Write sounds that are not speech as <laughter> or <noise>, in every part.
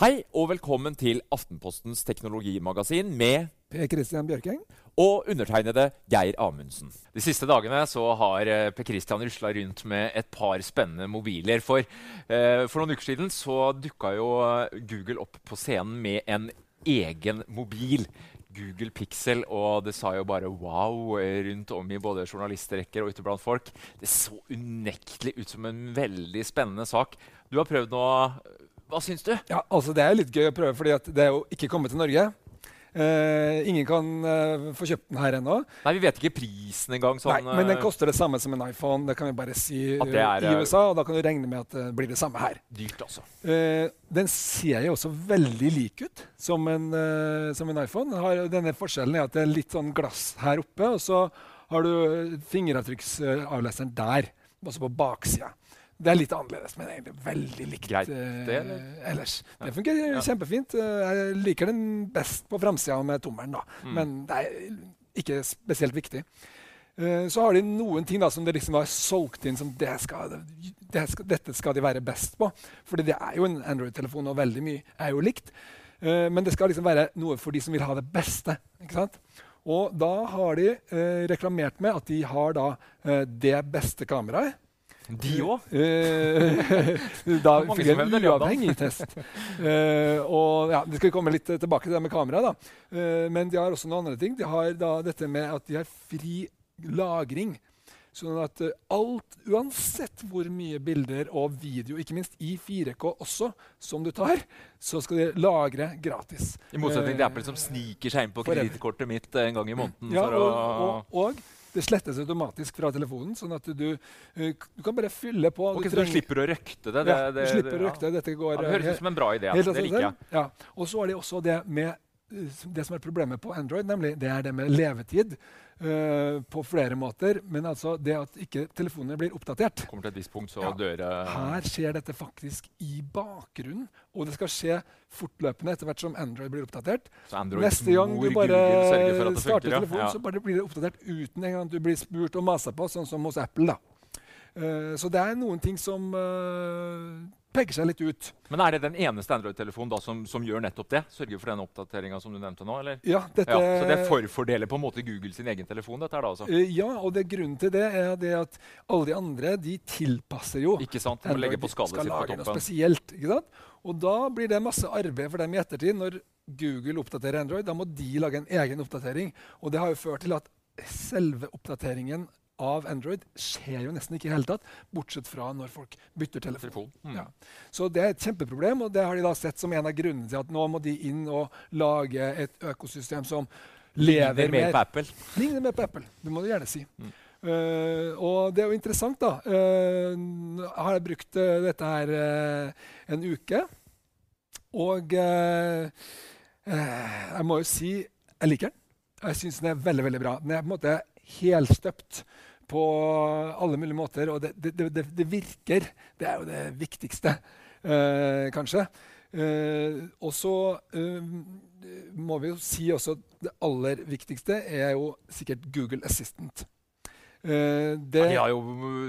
Hei og velkommen til Aftenpostens teknologimagasin med Per Christian Bjørkeng. og undertegnede Geir Amundsen. De siste dagene så har eh, Per Christian rusla rundt med et par spennende mobiler. For, eh, for noen uker siden så dukka jo eh, Google opp på scenen med en egen mobil. Google Pixel, og det sa jo bare wow eh, rundt om i både journalistrekker og ute blant folk. Det så unektelig ut som en veldig spennende sak. Du har prøvd nå. Hva syns du? Ja, altså Det er litt gøy å prøve, for det er jo ikke kommet til Norge. Uh, ingen kan uh, få kjøpt den her ennå. Nei, Vi vet ikke prisen engang. Sånn, Nei, men den eh, koster det samme som en iPhone. Det kan vi bare si er, i USA, og da kan du regne med at det blir det samme her. dyrt, også. Uh, den ser jo også veldig lik ut som en, som en iPhone. Har, denne forskjellen er at det er litt sånn glass her oppe, og så har du fingeravtrykksavleseren der, også på baksida. Det er litt annerledes, men egentlig veldig likt Greit, eh, det, eller? ellers. Det fungerer Ja. kjempefint. Eh, Jeg liker den best på framsida med tommelen, da. Mm. men det er ikke spesielt viktig. Eh, Så har de noen ting da som det liksom var solgt inn som det skal, det skal, dette skal de være best på. Fordi det er jo en Android-telefon, og veldig mye er jo likt. Men det skal liksom være noe for de som vil ha det beste. Og da har de reklamert med at de har da det beste kameraet. De òg? <laughs> Eh, da fikk jeg en uavhengig test. Uh, og ja, Vi skal komme litt tilbake til det med kamera. da. Uh, men de har også noen andre ting. De har da dette med at de har fri lagring. Sånn at alt, uansett hvor mye bilder og video, ikke minst i 4K også, som du tar, så skal de lagre gratis. I motsetning til Apple som sniker seg inn på kredittkortet mitt en gang i måneden. Ja, og, og, og det slettes automatisk fra telefonen, sånn at du, eh, du kan bare fylle på. Okay, Du så du slipper å røkte det? det, ja, du slipper å røkte. Dette går Ja, det høres eh, ut som en bra idé. helt Det liker jeg. Ja. Og så er det også det med det som er problemet på Android, nemlig det er det med levetid. uh, på flere måter, men altså det at ikke telefonene blir oppdatert. Kommer til et visst punkt, så Ja. dør Her skjer dette faktisk i bakgrunnen, og det skal skje fortløpende etter hvert som Android blir oppdatert. Så Androids Neste gang du bare at starter funker. ja. telefonen, Ja. så bare blir det oppdatert uten en gang du blir spurt og masa på, sånn som hos Apple. da. Uh, så det er noen ting som eh, peker seg litt ut. Men er det den eneste Android-telefonen som, som gjør nettopp det? Sørger for den oppdateringa som du nevnte nå? eller? Ja, dette, Ja, så det forfordeler på en måte Google sin egen telefon? dette her da altså? Eh, ja, og det grunnen til det er det at alle de andre de tilpasser jo Ikke sant? De legge på skallet skal sitt på lage noe spesielt. ikke sant? Og da blir det masse arbeid for dem i ettertid. Når Google oppdaterer Android, da må de lage en egen oppdatering. Og det har jo ført til at selve oppdateringen av Android skjer jo nesten ikke i det hele tatt, bortsett fra når folk bytter telefon. Telefon. Mm. Ja. Så det er et kjempeproblem, og det har de da sett som en av grunnene til at nå må de inn og lage et økosystem som lever Ligner mer på Apple. Ligner mer på Apple. Det må du gjerne si. Mm. Uh, og det er jo interessant, da. Uh, har jeg brukt uh, dette her en uke. Og jeg må jo si jeg liker den. Jeg syns den er veldig veldig bra. Den er på en måte helstøpt på alle mulige måter, og det, det, det, det, virker. Det er jo det viktigste, eh, kanskje. Eh, og så eh, må vi jo si også at det aller viktigste er jo sikkert Google Assistant. Eh, det, De har jo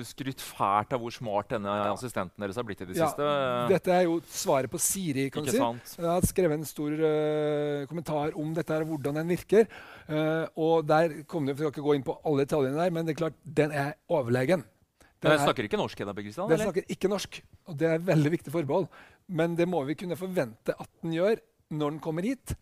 skrytt fælt av hvor smart denne assistenten deres har blitt i det ja, siste. dette er jo svaret på Siri, kan Ikke du si. Jeg har skrevet en stor uh, kommentar om dette her, hvordan den virker. Uh, og der kom det, Vi skal ikke gå inn på alle detaljene der, men det er klart, den er overlegen. Den, den snakker ikke norsk? Kristian, Den eller? snakker ikke norsk, og det er et veldig viktig forbehold. Men det må vi kunne forvente at den gjør når den kommer hit.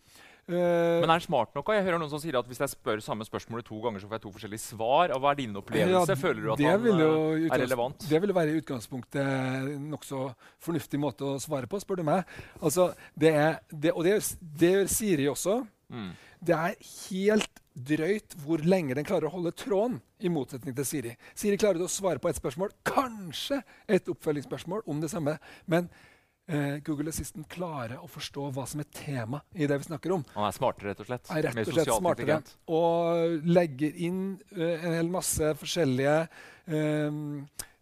Eh, Men er den smart nok? Jeg hører noen som sier at Hvis jeg spør samme spørsmålet to ganger, så får jeg to forskjellige svar. Og Hva er din opplevelse? Ja, Føler du at det han eh, er relevant? Det vil jo være i utgangspunktet nokså fornuftig måte å svare på, spør du meg. Altså, det er, det, og det, det gjør Siri også. Mm. Det er helt drøyt hvor lenge den klarer å holde tråden, i motsetning til Siri. Siri klarer å svare på et spørsmål, kanskje et oppfølgingsspørsmål om det samme. Men Google Assistant klarer å forstå hva som er tema i det vi snakker om. Han er smartere, rett og slett? er rett og slett smartere. Og legger inn eh, en hel masse forskjellige eh,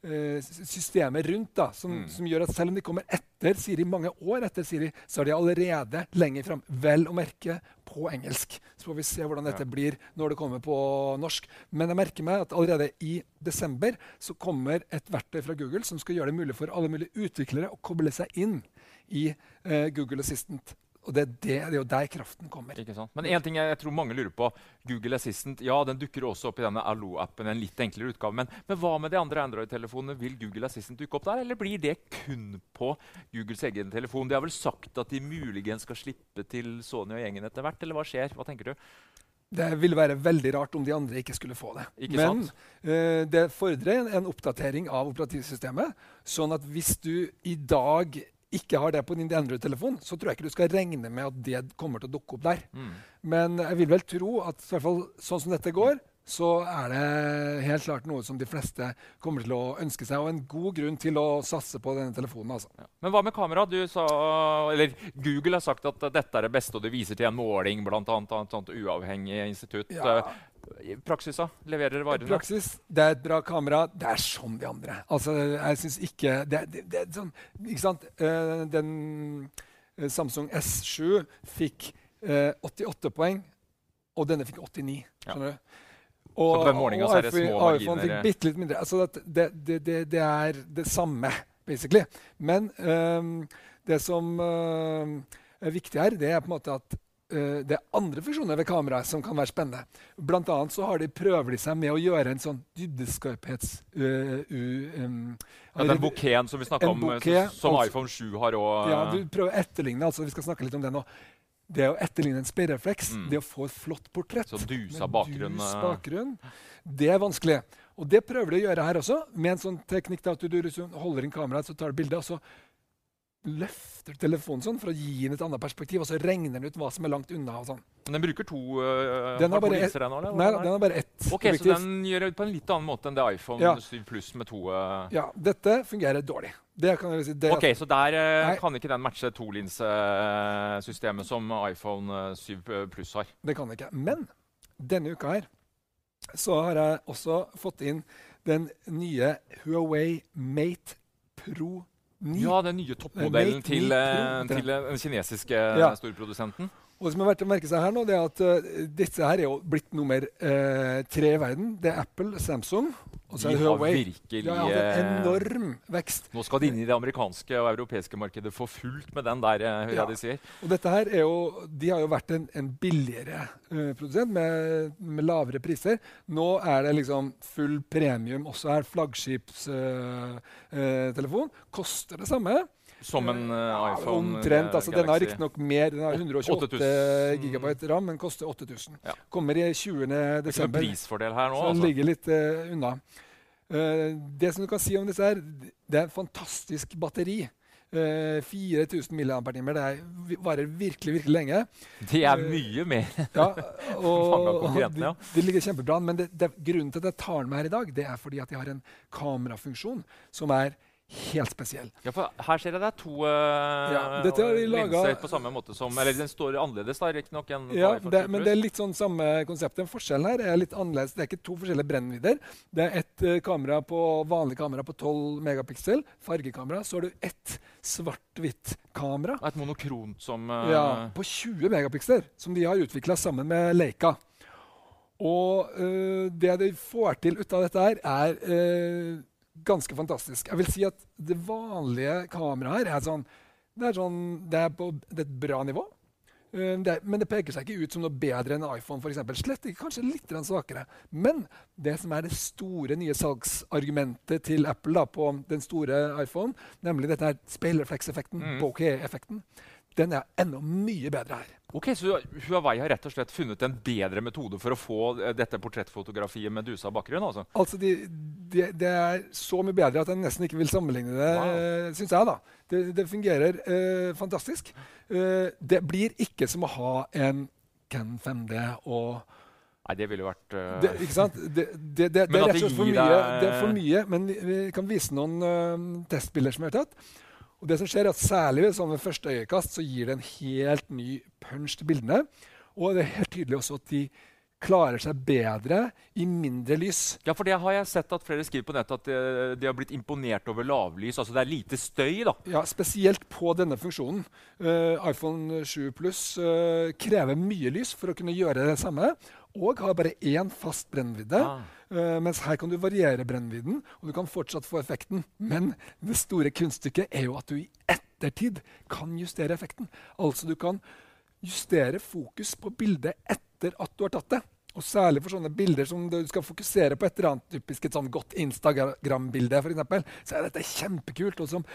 eh, systemer rundt da, som, Mm. som gjør at selv om de kommer etter Siri, mange år etter Siri, så er de allerede lenger fram. Vel å merke på engelsk. Så får vi se hvordan dette blir når det kommer på norsk. Men jeg merker meg at allerede i desember så kommer et verktøy fra Google som skal gjøre det mulig for alle mulige utviklere å koble seg inn i eh, Google Assistant. Og det er, det, det er jo der kraften kommer. Ikke sant? Men en ting jeg, jeg tror mange lurer på. Google Assistant ja, den dukker også opp i denne Allo-appen. en litt enklere utgave, men, men hva med de andre Android-telefonene? Vil Google Assistant dukke opp der, eller blir det kun på Googles egen telefon? De har vel sagt at de muligens skal slippe til Sony og gjengen etter hvert, eller hva skjer? Hva tenker du? Det ville være veldig rart om de andre ikke skulle få det. Ikke Men eh, det fordrer en, en oppdatering av operativsystemet. Sånn at hvis du i dag ikke har det på din Android-telefon, så tror jeg ikke du skal regne med at det kommer til å dukke opp der. Mm. Men jeg vil vel tro at i hvert fall sånn som dette går, så er det helt klart noe som de fleste kommer til å ønske seg. Og en god grunn til å satse på denne telefonen. altså. Ja. Men hva med kamera? Du sa, eller Google har sagt at dette er det beste, og du viser til en måling, bl.a. av et sånt uavhengig institutt. Ja. Eh, praksis, da? Leverer varene? praksis, det er et bra kamera. Det er som de andre. Altså, jeg syns ikke det, det, det er sånn Ikke sant? Uh, den uh, Samsung S7 fikk uh, 88 poeng, og denne fikk 89. Ja. Skjønner du? Så på den er det iPhone- små marginer, fikk bitte litt mindre. Altså, det, det, det, det, det er det samme, basically. Men det som er viktig her, det er på en måte at eh, det er andre funksjoner ved kameraet som kan være spennende. Blant annet så har de prøver de seg med å gjøre en sånn dybdeskarphets... Uh, uh, um, Ja, den bokeen som vi snakka om, eh, bouquet, som altså- iPhone 7 har òg. ja, du prøver å etterligne, altså vi skal snakke litt om det nå. Det å etterligne en speilrefleks, Mm. det å få et flott portrett Så dusa med bakgrunn, dus eh. bakgrunn, det er vanskelig. Og det prøver de å gjøre her også, med en sånn teknikk at du, du holder inn kameraet, så tar du bilde, og så løfter telefonen sånn for å gi den et annet perspektiv, og så regner den ut hva som er langt unna. og sånn. Men den bruker to, uh, Den har bare linser, Et? Nei, den har bare ett Ok, Så den gjør det på en litt annen måte enn det iPhone Ja. 7 Pluss med to uh, Ja, dette fungerer dårlig. Det kan jeg si. Det, Ok, Så der uh, kan ikke den matche tolinsesystemet som iPhone uh, 7 Pluss har. Det kan det ikke. Men denne uka her så har jeg også fått inn den nye Huawei Mate Pro 9. Ja, den nye toppmodellen til, 9 uh, til uh, den kinesiske Ja. storprodusenten. Og det som er verdt å merke seg her nå, det er at uh, disse her er jo blitt nummer uh, tre i verden. Det er Apple, Samsung og så er det Huawei. virkelig De har hatt en eh, enorm vekst. Nå skal de inn i det amerikanske og europeiske markedet for fullt med den der, hører Ja. de sier. Og dette her er jo, De har jo vært en, en billigere uh, produsent med, med lavere priser. Nå er det liksom full premium også her. Flaggskipstelefon. Koster det samme. Som en uh, iPhone Omtrent. altså Galaxy. Den har riktignok mer. Den har 128 GB ram, men koster 8000. Ja. Kommer i 20. Det er desember. prisfordel her nå. Så den Altså. ligger litt uh, unna. Uh, det som du kan si om disse her, det er en fantastisk batteri. Uh, 4000 mAh. Det er, varer virkelig virkelig lenge. Det er mye mer. Ja, <laughs> og, og konkurrentene, de, ja. de ligger kjempebra an. Men det, det, grunnen til at jeg tar den med her i dag, det er fordi at jeg har en kamerafunksjon som er helt spesiell. Ja, for her ser jeg det er to uh, Ja, de laget- linser på samme måte som Eller den står annerledes, da, riktignok, Ja, det, men det er litt sånn samme konsept. Den Forskjellen her er litt annerledes. Det er ikke to forskjellige brennvidder. Det er ett uh, kamera på vanlig kamera på 12 megapiksel, fargekamera. Så har du ett svart-hvitt-kamera Et monokront som uh, ja, på 20 megapiksler, som de har utvikla sammen med Leica. Og det de får til ut av dette her, er ganske fantastisk. Jeg vil si at det vanlige kameraet her er sånn Det er, sånn, det er på det er et bra nivå. Det er, men det peker seg ikke ut som noe bedre enn iPhone. For eksempel. Slett ikke, kanskje litt svakere. Men det som er det store nye salgsargumentet til Apple da, på den store iPhone, nemlig dette speilreflekseffekten, mm. bokeh-effekten, den er enda mye bedre her. Ok, Så Huawei har rett og slett funnet en bedre metode for å få eh, dette portrettfotografiet med dusa bakgrunn? Altså, altså de, de, Det er så mye bedre at jeg nesten ikke vil sammenligne det, wow. syns jeg. da. Det, det fungerer eh, fantastisk. Eh, det blir ikke som å ha en Ken 5D og Nei, det ville vært uh... det, Ikke sant? Det, det, det, er rett og slett for mye, det er for mye. Men vi, vi kan vise noen uh, testbilder som er tatt. Og det som skjer er at Særlig ved sånn første øyekast så gir det en helt ny punch til bildene. Og det er helt tydelig også at de klarer seg bedre i mindre lys. Ja, for det har jeg sett at flere skriver på nettet at de, de har blitt imponert over lavlys. Altså det er lite støy, da. Ja, spesielt på denne funksjonen. Uh, iPhone 7 Plus uh, krever mye lys for å kunne gjøre det samme. Og har bare én fast brennvidde. Ah. Uh, mens her kan du variere brennvidden, og du kan fortsatt få effekten. Men det store kunststykket er jo at du i ettertid kan justere effekten. Altså du kan justere fokus på bildet etter at du har tatt det. Og Særlig for sånne bilder som du skal fokusere på et eller annet typisk et sånn godt Instagram-bilde, f.eks., så er dette kjempekult. og som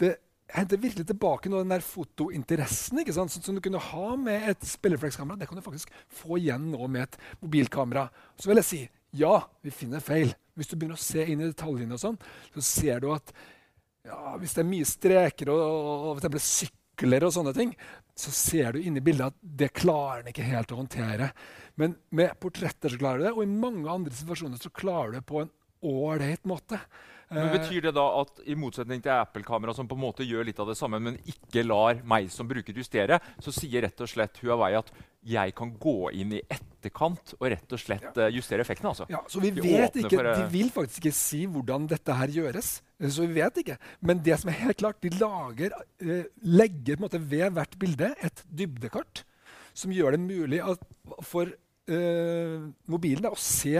det henter virkelig tilbake noe den der fotointeressen ikke sant? som du kunne ha med et spilleflekskamera. Det kan du faktisk få igjen nå med et mobilkamera. Så vil jeg si ja, vi finner feil. Hvis du begynner å se inn i detaljene, og sånn, så ser du at ja, hvis det er mye streker og, og, og sykler og sånne ting, så ser du inni bildet at det klarer den ikke helt å håndtere. Men med portretter så klarer du det, og i mange andre situasjoner så klarer du det på en ålreit måte. Men Betyr det da at i motsetning til Apple-kamera, som på en måte gjør litt av det samme, men ikke lar meg som bruker justere, så sier rett og slett Huawei at jeg kan gå inn i etterkant og rett og slett. Eh, justere effekten? altså. Ja, så vi vet ikke, for. De vil faktisk ikke si hvordan dette her gjøres. Så vi vet ikke. Men det som er helt klart, de lager, legger ved hvert bilde et dybdekart som gjør det mulig at, for uh, mobilen da, og se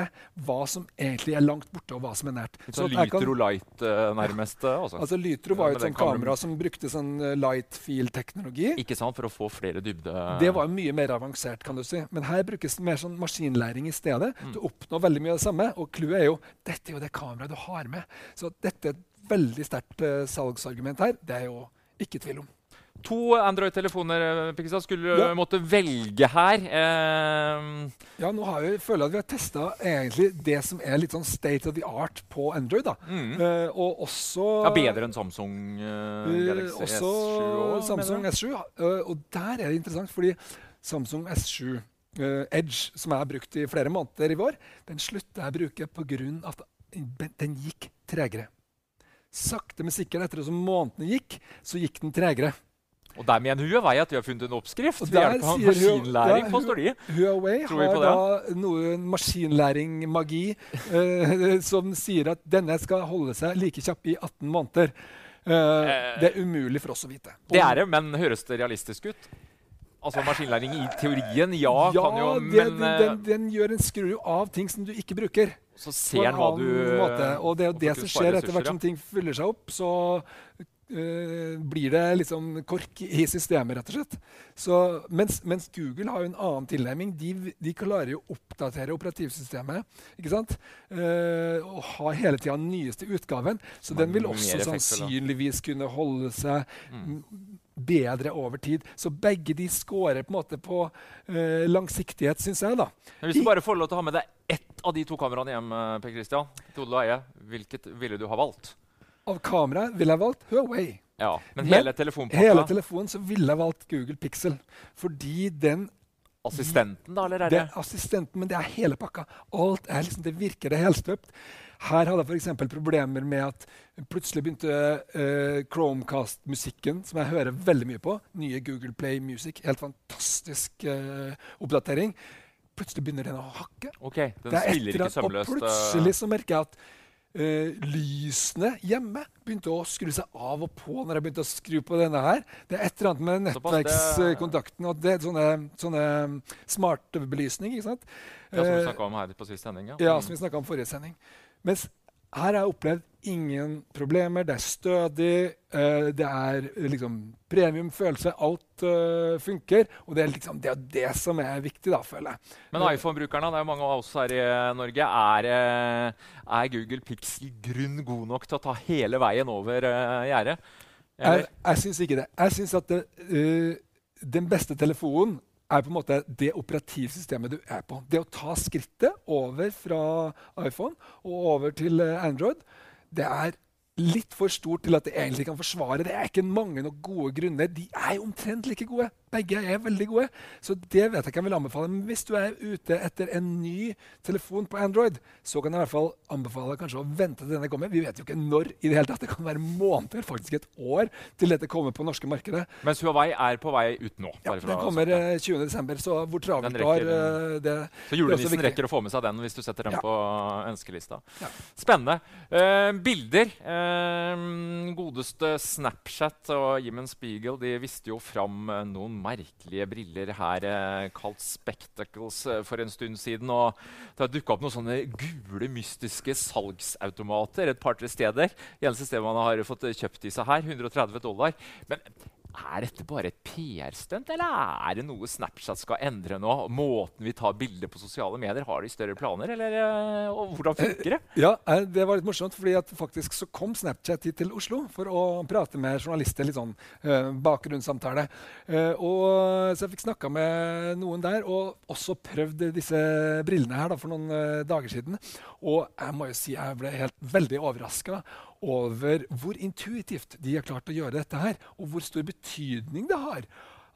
hva som egentlig er langt borte, og hva som er nært. Så sånn Lytro Light uh, nærmest? Ja. Også. altså Lytro var jo et sånt kamera som brukte sånn light field-teknologi. Ikke sant, For å få flere dybde... Det var mye mer avansert, kan du si. Men her brukes mer sånn maskinlæring i stedet. Mm. Du oppnår veldig mye av det samme. Og clouet er jo dette er jo det kameraet du har med. Så dette er et veldig sterkt salgsargument her. Det er jo ikke tvil om. To Android-telefoner Pikestad, skulle du ja. måtte velge her. Eh. Ja, nå har jeg, føler jeg at vi har testa det som er litt sånn state of the art på Android. da. Mm. Eh, og også Ja, Bedre enn Samsung eh, Galaxy også S7? Også Samsung S7. Uh, og der er det interessant, fordi Samsung S7 uh, Edge, som jeg har brukt i flere måneder i vår, den slutta jeg å bruke pga. at den gikk tregere. Sakte, men sikkert etter som månedene gikk, så gikk den tregere. Og der mener Huawei at vi har funnet en oppskrift ved hjelp av maskinlæring, ja, påstår de. Huawei har da noe maskinlæring-magi uh, <laughs> som sier at denne skal holde seg like kjapp i 18 måneder. Uh, det er umulig for oss å vite. det er det, men høres det realistisk ut? Altså Maskinlæring i teorien, ja, ja kan jo, men den, den, den, gjør en skrur av ting som du ikke bruker. Så ser den hva du måte. Og det er jo det som skjer etter hvert som ting fyller seg opp. Så Uh, blir det liksom kork i systemet, rett og slett. Så, mens, mens, Google har jo en annen tilnærming. De, de klarer jo å oppdatere operativsystemet. ikke sant? Uh, og har hele tida den nyeste utgaven. Så den vil også sannsynligvis kunne holde seg mm. bedre over tid. Så begge de scorer på en måte på uh, langsiktighet, syns jeg. da. Men hvis du bare får lov til å ha med deg ett av de to kameraene hjem, Per Christian, Todel og Eie, hvilket ville du ha valgt? Av kamera ville jeg valgt Huawei. Ja, Men hele telefonpakka? Hele telefonen så ville jeg valgt Google Pixel. Fordi den Assistenten, da? eller er det? det assistenten, men det er hele pakka. Alt er liksom, Det virker det helstøpt. Her hadde jeg f.eks. problemer med at plutselig begynte uh, Chromecast-musikken, som jeg hører veldig mye på, nye Google Play Music, helt fantastisk uh, oppdatering, plutselig begynner den å hakke. Ok, den spiller ikke sømløst. Og plutselig så merker jeg at Uh, lysene hjemme begynte å skru seg av og på når jeg begynte å skru på denne her. Det er et eller annet med nettverkskontakten og det sånne, sånne smartbelysning. ikke sant? Ja, Som vi snakka om her på sist sending. Ja, ja som vi om forrige sending. Mens her har jeg opplevd ingen problemer. Det er stødig. Uh, det er liksom premium følelse. Alt uh, funker. Og det er liksom det, er det som er viktig, da, føler jeg. Men iPhone-brukerne, det er jo mange av oss her i Norge, er, er Google Pixel grunn god nok til å ta hele veien over uh, gjerdet? Jeg, jeg syns ikke det. Jeg syns at det, den beste telefonen er på en måte det operativsystemet du er på. Det å ta skrittet over fra iPhone og over til Android det er litt for stort til at det egentlig kan forsvare. Det er ikke mange nok gode grunner. De er omtrent like gode. Begge er veldig gode. Så det vet jeg ikke jeg vil anbefale. Men hvis du er ute etter en ny telefon på Android, så kan jeg i hvert fall anbefale kanskje å vente til denne kommer. Vi vet jo ikke når i det hele tatt. Det kan være måneder, faktisk et år, til dette kommer på norske markedet. Mens Huawei er på vei ut nå? Ja, den kommer 20.12., eh, så hvor travelt var har det? Så julenissen rekker å få med seg den hvis du setter den ja. på ønskelista. Ja. Spennende. Uh, bilder. Uh, godeste Snapchat og Jimmen Spiegel de visste jo fram noen merkelige briller her eh, kalt Spectacles eh, for en stund siden. og Det har dukka opp noen sånne gule, mystiske salgsautomater et par-tre steder. Eneste stedet man har fått kjøpt disse her, 130 dollar. Men er dette bare et PR-stunt, eller er det noe Snapchat skal endre nå? Måten vi tar bilder på sosiale medier, har de større planer? Eller, eh, og hvordan funker det? Ja, eh, Det var litt morsomt, fordi faktisk så kom Snapchat hit til Oslo for å prate med journalister. litt sånn bakgrunnssamtale. Og, så jeg fikk snakka med noen der, og også prøvd disse brillene her da, for noen dager siden. Og jeg må jo si jeg ble helt veldig overraska over hvor intuitivt de har klart å gjøre dette her, og hvor stor betydning det har.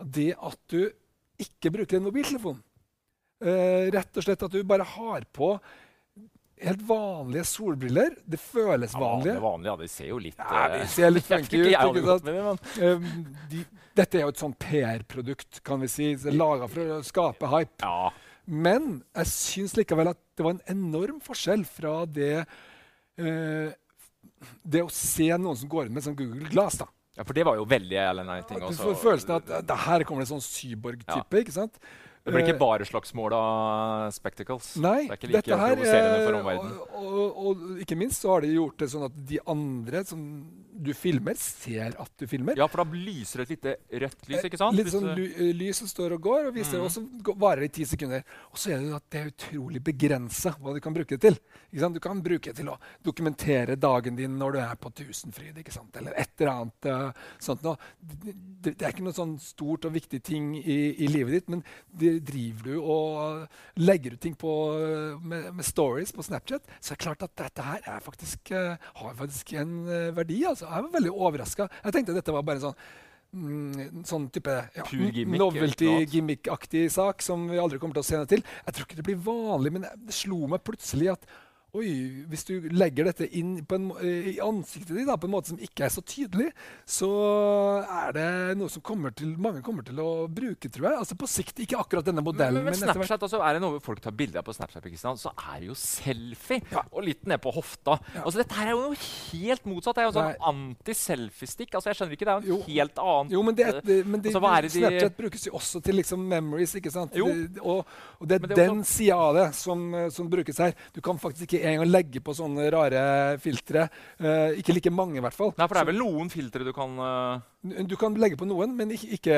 Det at du ikke bruker en mobiltelefon. Uh, rett og slett at du bare har på helt vanlige solbriller. Det føles vanlig. Ja, vanlige, ja, de ser jo litt ja, de ser litt funky ut. Det, um, de, dette er jo et sånn PR-produkt, kan vi si. Laga for å skape hype. Ja. Men jeg syns likevel at det var en enorm forskjell fra det uh, det å se noen som går inn med sånn Google Glass da. Ja, For det var jo veldig også. Du får følelsen av at det her kommer det sånn cyborg-type. Ja. ikke sant? Det blir ikke eh, bare slagsmål av spectacles. Nei, det er ikke like dette her, for omverdenen. Og, og, og, ikke minst så har de gjort det sånn at de andre som du filmer, ser at du filmer. Ja, for da lyser et lite rødt lys. ikke sant? Litt sånn lys som står og går, og viser, mm. og så varer i ti sekunder. Og så er det at det er utrolig begrensa hva du kan bruke det til. Du kan bruke det til å dokumentere dagen din når du er på Tusenfryd, ikke sant? eller et eller annet uh, sånt noe. Det, det, er ikke noe sånn stort og viktig ting i, i livet ditt, men det driver du og legger ut ting på med, med, stories på Snapchat, så er det klart at dette her faktisk, uh, har faktisk en uh, verdi. altså jeg var veldig overraska. Jeg tenkte dette var bare sånn Mm, sånn type ja, novelty gimmick-aktig sak som vi aldri kommer til å se noe til. Jeg tror ikke det blir vanlig, men det slo meg plutselig at Oi, Hvis du legger dette inn en, i ansiktet ditt på en måte som ikke er så tydelig, så er det noe som kommer til, mange kommer til å bruke, tror jeg. Altså På sikt, ikke akkurat denne modellen. Men, men, men Snapchat, altså, er det noe folk tar bilder av på Snapchat, så er det jo selfie. Ja. Og litt ned på hofta. Ja. Altså Dette her er jo noe helt motsatt. Det er jo sånn anti-selfie-stikk. Altså, jeg skjønner ikke, Det er jo en jo. helt annen Jo, men, det, det, men de, altså, Snapchat brukes jo også til liksom memories, ikke sant? Jo. og, og det er den sida av det som, som brukes her. Du kan faktisk ikke en gang legge på sånne rare filtre. Uh, ikke like mange, i hvert fall. Nei, For det er vel noen filtre du kan uh... Du kan legge på noen, men ikke, ikke,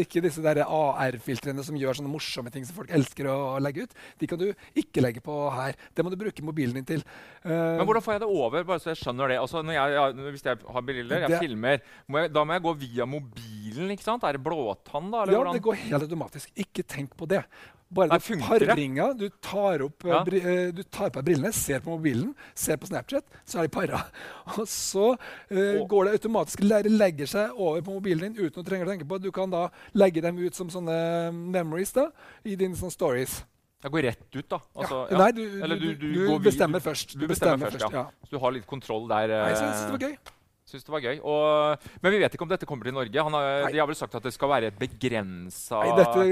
ikke disse AR-filtrene som gjør sånne morsomme ting som folk elsker å legge ut. De kan du ikke legge på her. Det må du bruke mobilen din til. Uh, men hvordan får jeg det over? bare så jeg skjønner det? Altså, jeg, jeg, hvis jeg har briller, jeg det, filmer, må jeg, da må jeg gå via mobilen? ikke sant? Er det blåtann, da? ja, hvordan? det går helt automatisk. Ikke tenk på det. Bare du parringa, du tar opp ja. bri, eh, du tar på deg brillene, ser på mobilen, ser på Snapchat, så er de para. <laughs> Og så uh, går det automatisk, legger seg over på mobilen din uten å trenge å tenke på Du kan da legge dem ut som sånne memories da, i dine sånne stories. Jeg går rett ut, da. Altså, ja. Nei, du, du, du, du bestemmer først. Du bestemmer, bestemmer først, ja. Så du har litt kontroll der. Nei, jeg synes det var gøy. Syns det var gøy. Og, men vi vet ikke om dette kommer til Norge. Har, de har vel sagt at det skal være et begrensa antall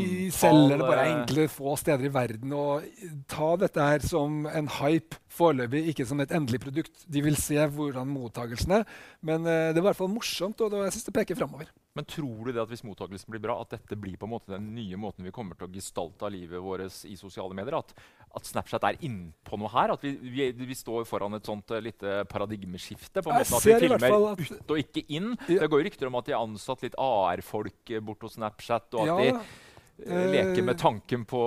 De selger det bare enkle få steder i verden. Og ta dette her som en hype foreløpig, ikke som et endelig produkt. De vil se hvordan mottakelsen er. Men uh, det var i hvert fall morsomt, og jeg syns det peker framover. Men tror du det at hvis mottakelsen blir bra, at dette blir på en måte den nye måten vi kommer til å gestalte livet vårt i sosiale medier? At, at Snapchat er innpå noe her? At vi, vi, vi står foran et sånt uh, lite paradigmeskifte? på en måte At vi filmer at- ut og ikke inn? Ja. Det går jo rykter om at de har ansatt litt AR-folk eh, bort hos Snapchat, og at Ja, de uh, leker med tanken på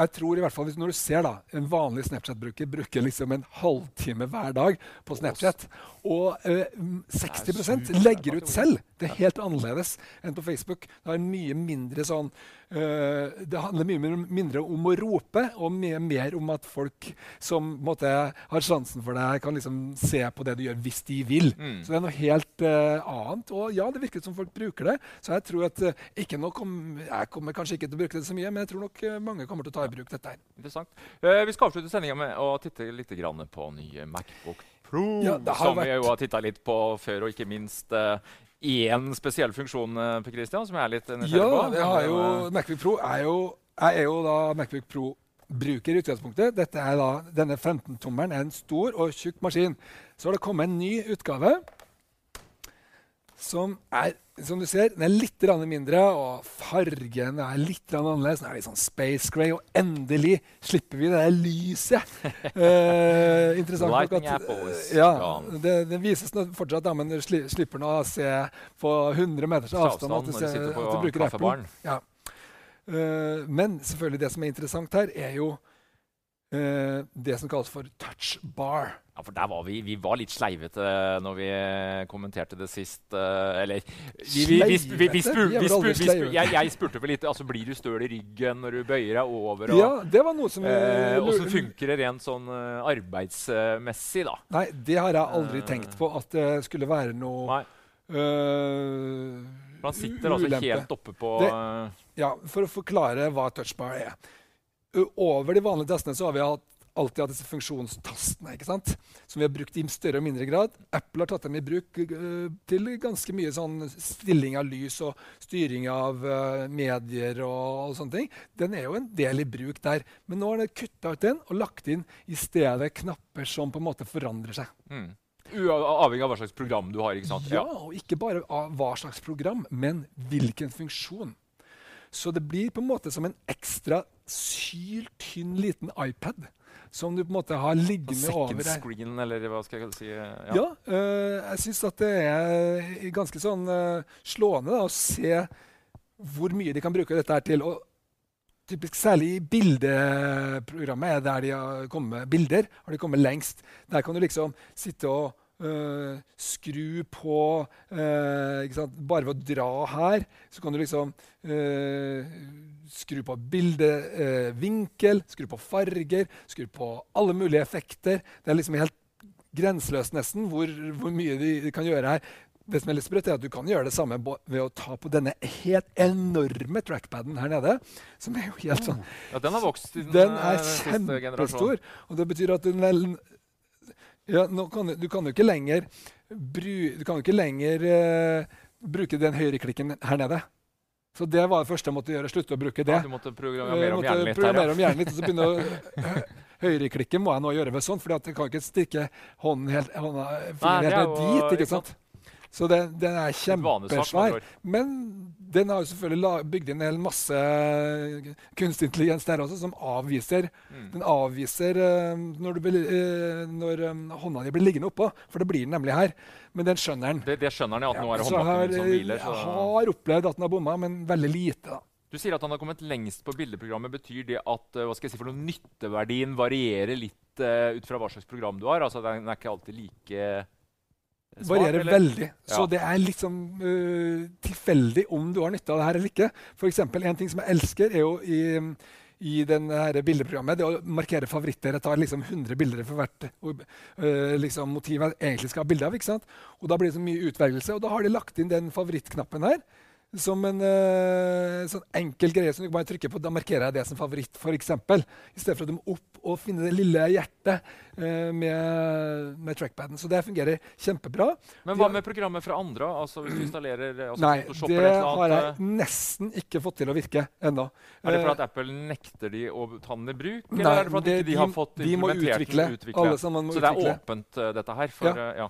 jeg tror i hvert fall, hvis Når du ser da, en vanlig Snapchat-bruker bruker liksom en halvtime hver dag på Snapchat, og eh, mm, 60 super. legger ut selv Det er helt annerledes enn på Facebook. Det er mindre sånn uh, Det handler mye mindre om å rope, og mye mer om at folk som måtte, har sjansen for deg, kan liksom se på det du gjør, hvis de vil. Mm. Så det er noe helt uh, annet. Og ja, det virker som folk bruker det. Så jeg tror at uh, ikke nok om, Jeg kommer kanskje ikke til å bruke det så mye, men jeg tror nok mange kommer til å ta i bruk dette her. Interessant. Vi skal avslutte sendinga med å titte litt grann på nye Macbook Pro. Ja, som vært... vi jo har titta litt på før, og ikke minst én spesiell funksjon eh, Per Christian, som jeg er litt nysgjerrig Ja, på. Ja, har jo, Macbook Pro er jo, jeg er jo da Macbook Pro-bruker i utgangspunktet. Dette er da, denne 15-tommeren er en stor og tjukk maskin. Så har det kommet en ny utgave som er som du ser, den er litt mindre, og fargen er litt annerledes. Den er litt sånn space grey, og endelig slipper vi det der lyset. <laughs> Eh, interessant nok at ja, det, det vises fortsatt, da, men du slipper nå å se på 100 meters avstand at du, ser, at du bruker Apple. Ja. Eh, men selvfølgelig det som er interessant her, er jo eh, det som kalles for touch bar. Ja, for der var vi, vi var litt sleivete når vi eh, kommenterte det sist. eh, eller er jeg, spurte vel litt altså Blir du støl i ryggen når du bøyer deg over? Og, Ja, det var noe som eh, Åssen funker det rent sånn eh, arbeidsmessig, da? Nei, det har jeg aldri Eh. tenkt på at det skulle være noe Nei, eh, for Han sitter altså ulempe. helt oppe på Det- eh, Ja, For å forklare hva touchbar er. Over de vanlige tastene så har vi hatt, alltid hatt disse funksjonstastene. ikke sant? Som vi har brukt i større og mindre grad. Apple har tatt dem i bruk uh, til ganske mye sånn stilling av lys og styring av uh, medier og, og sånne ting. Den er jo en del i bruk der. Men nå har de kutta ut den og lagt inn i stedet knapper som på en måte forandrer seg. mm. Avhengig av hva slags program du har. ikke sant? Ja, og ikke bare av hva slags program, men hvilken funksjon. Så det blir på en måte som en ekstra syltynn liten iPad som du på en måte har liggende over deg. Second screen, eller hva skal jeg si? Ja. Ja, øh, jeg syns at det er ganske sånn øh, slående da, å se hvor mye de kan bruke dette her til. Og typisk særlig i bildeprogrammet er der de har kommet med bilder, har de kommet lengst. Der kan du liksom sitte og øh, skru på uh? Bare ved å dra her, så kan du liksom uh, skru på bildevinkel, skru på farger, skru på alle mulige effekter. Det er liksom helt grenseløst nesten hvor, hvor mye de, de kan gjøre her. Det som er litt sprøtt, er at du kan gjøre det samme ved å ta på denne helt enorme trackpaden her nede. Som er jo helt sånn Ja, den har vokst siden den, eh, er siste generasjonen. Og det betyr at den ja, kan, du- kan jo ikke lenger, bru, du kan jo ikke lenger eh, bruke den høyreklikken her nede. Så det var det første jeg måtte gjøre. Slutte å bruke det. Ja, du måtte programmere om måtte hjernen litt programmere om hjernen litt, og så begynne å <laughs> hø- Høyreklikken må jeg nå gjøre ved sånn, for jeg kan ikke stikke hånden helt, hånda, fingeren helt ned dit. ikke sant? Så den, den er kjempesvær. Men den har jo selvfølgelig bygd inn en hel masse kunstig intelligens der også, som avviser Mm. Den avviser uh, når, du, blir- eh, når um, hånda di blir liggende oppå, for det blir den nemlig her. Men den skjønner den. Det, det skjønner den, ja. At nå er det så jeg har, som hviler. jeg har opplevd at den har bomma, men veldig lite. da. Du sier at han har kommet lengst på bildeprogrammet. Betyr det at eh, si nytteverdien varierer litt uh, ut fra hva slags program du har? Altså Den er ikke alltid like smart, varierer eller? veldig. Så Ja. det er litt sånn uh, tilfeldig om du har nytte av det her eller ikke. For eksempel, en ting som jeg elsker, er jo i, i den her bildeprogrammet, det å markere favoritter. Jeg tar liksom 100 bilder for hvert uh, liksom motiv jeg egentlig skal ha bilde av. ikke sant? Og da blir det så mye utvelgelse. Og da har de lagt inn den favorittknappen her. Som en uh, sånn enkel greie som du bare trykker på. Da markerer jeg det som favoritt, f.eks. I stedet for at du må opp og finne det lille hjertet uh, med, med trackpaden. Så det fungerer kjempebra. Men hva med programmet fra andre? Altså Hvis du installerer eh, altså, Nei, det eller et har jeg nesten ikke fått til å virke ennå. Er det for at Apple nekter de å ta den i bruk? Eller Nei, er det for ikke de, de- har fått de må implementert utvikle. Utvikle? Alle sammen må Så det er utvikle. åpent, uh, dette her? For, Ja. ja.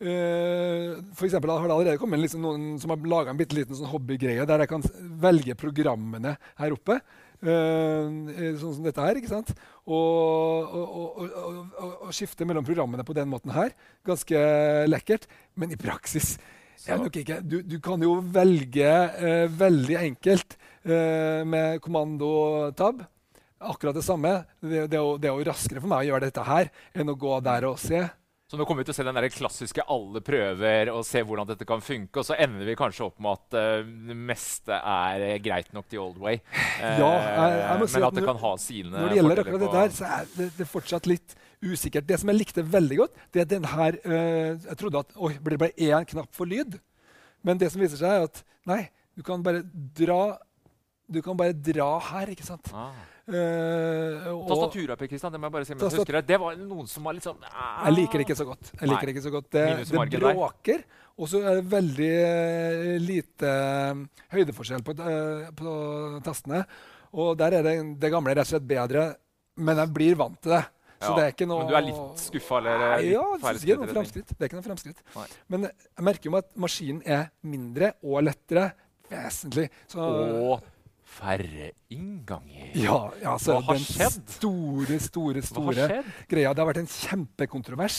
Uh, for eksempel, har det allerede kommet liksom noen som har laga en bitte liten sånn hobbygreie der jeg kan velge programmene her oppe. Uh, sånn som dette her. ikke sant? Og, og, og, og, skifte mellom programmene på den måten her. Ganske lekkert. Men i praksis ikke, du, du, kan jo velge uh, veldig enkelt med kommando-tab. Akkurat det samme. Det, det, er jo, det er jo raskere for meg å gjøre dette her enn å gå der og se. Så nå kommer vi til å se den der klassiske alle prøver og se hvordan dette kan funke. Og så ender vi kanskje opp med at uh, det meste er greit nok the old way. Uh, ja, jeg, jeg si men at det kan ha sine Når det gjelder akkurat dette her, så er det, det, fortsatt litt usikkert. Det som jeg likte veldig godt, det er den her uh, Jeg trodde at oi, det bare én knapp for lyd. Men det som viser seg, er at nei, du kan bare dra Du kan bare dra her, ikke sant? Ah. Uh, Tastaturet, Per Kristian, det må jeg bare si jeg husker det. Det var noen som var litt sånn ah. Jeg liker det ikke så godt. Jeg liker Det ikke så godt. Det, det bråker, og så er det veldig uh, lite uh, høydeforskjell på, på, tastene. Og der er det, det gamle rett og slett bedre, men jeg blir vant til det. Så ja, det er ikke noe... Men du er litt skuffa? Eller, ja, det er ikke noe fremskritt. Det er ikke noe fremskritt. Men jeg merker jo at maskinen er mindre og lettere. Vesentlig. Så, og færre innganger. Ja, altså, Hva har den skjedd? store, store, store greia. Det har vært en kjempekontrovers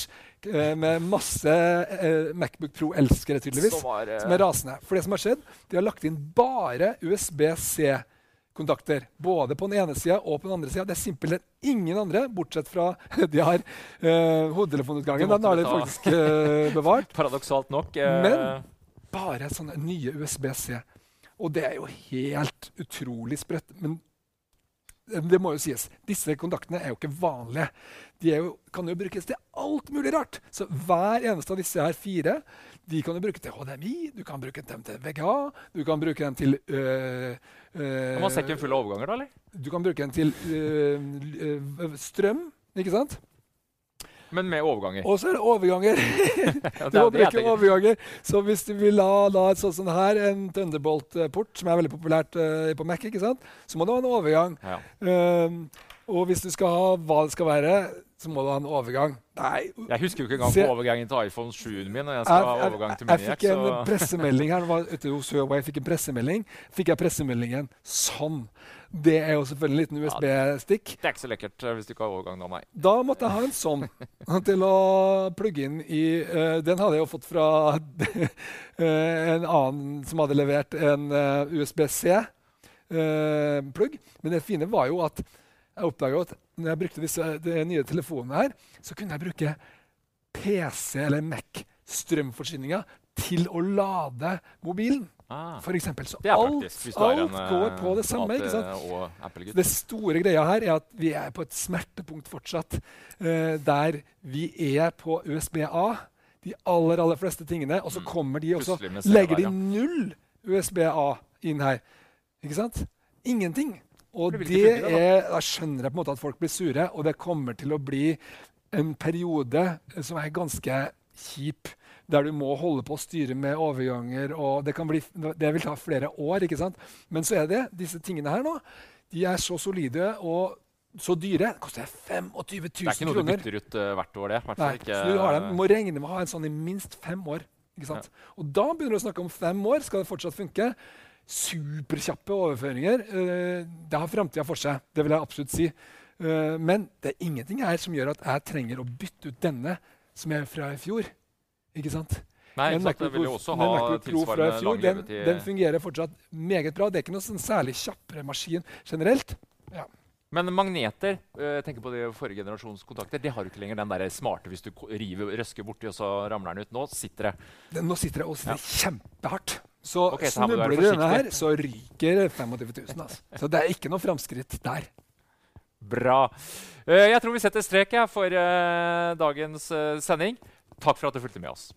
eh, med masse eh, Macbook Pro-elskere, tydeligvis, som, var, eh... som, er rasende. For det som har skjedd, de har lagt inn bare USB-C-kontakter. Både på den ene sida og på den andre sida. Det er simpelthen ingen andre, bortsett fra <laughs> de har eh, hodetelefonutgangen. Den har de faktisk eh, bevart. <laughs> Paradoksalt nok. Men bare sånne nye USB-C. Og det er jo helt utrolig sprøtt. Men det må jo sies, disse kontaktene er jo ikke vanlige. De jo, kan jo brukes til alt mulig rart. Så hver eneste av disse her fire de kan du bruke til HDMI, du kan bruke dem til VGA, du kan bruke dem til øh, øh, Man man sekke fulle overganger, da? eller? Du kan bruke dem til øh, strøm, ikke sant? Men med overganger. Og så er det overganger. <laughs> du må bruke overganger. Så hvis du vil ha da, et sånt som her, en Thunderbolt-port, som er veldig populært uh, på Mac, ikke sant? så må du ha en overgang. Ja. Um, og hvis du skal ha hva det skal være, så må du ha en overgang. Nei. Jeg husker jo ikke engang på overgangen til iPhone 7-en min. når jeg skal jeg, ha overgang til Miniac. Jeg fikk en pressemelding her, var ute hos Huawei, jeg fikk en pressemelding. Fikk jeg pressemeldingen sånn. Det er jo selvfølgelig en liten USB-stikk. det er ikke så lekkert eh, hvis du ikke har overgang nå, nei. Da måtte jeg ha en sånn <laughs> til å plugge inn i uh, Den hadde jeg jo fått fra <laughs> en annen som hadde levert en uh, USB-C-plugg. Men det fine var jo at jeg oppdaga at når jeg brukte disse de nye telefonene her, så kunne jeg bruke PC eller Mac-strømforsyninga til å lade mobilen. Ah, for eksempel. Så alt, alt en, går på det samme. ikke sant? Det store greia her er at vi er på et smertepunkt fortsatt. Uh, der vi er på USB-A, de aller aller fleste tingene. Og så mm. kommer de og så legger de null USB-A inn her. Ikke sant? Ingenting. Og det er, da skjønner jeg på en måte at folk blir sure, og det kommer til å bli en periode som er ganske kjip der du må holde på å styre med overganger. og Det, bli, det vil ta flere år. ikke sant? Men så er det disse tingene her nå. De er så solide og så dyre. Det koster 25 000 kroner. Det er ikke noe kroner. du bytter ut uh, hvert år, det. Nei, ikke, så du, dem, må regne med å ha en sånn i minst fem år. ikke sant? Ja. Og da begynner du å snakke om fem år. Skal det fortsatt funke? Superkjappe overføringer. Uh, det har framtida for seg. Det vil jeg absolutt si. Uh, men det er ingenting her som gjør at jeg trenger å bytte ut denne som er fra i fjor. Ikke sant? Nei, men MacBook, jo også ha tilsvarende fjor, den, den, fungerer fortsatt meget bra. Det er ikke noe sånn særlig kjappere maskin generelt. Ja. Men magneter jeg eh, tenker på de forrige generasjons kontakter, det har du ikke lenger den der smarte hvis du river, røsker borti, og så ramler den ut. Nå sitter det den, Nå sitter det og sitter ja. kjempehardt. Så okay, snubler du denne her, så ryker 25 000. Altså. Så det er ikke noe framskritt der. Bra. Uh, jeg tror vi setter strek for uh, dagens sending. Takk for at du fulgte med oss.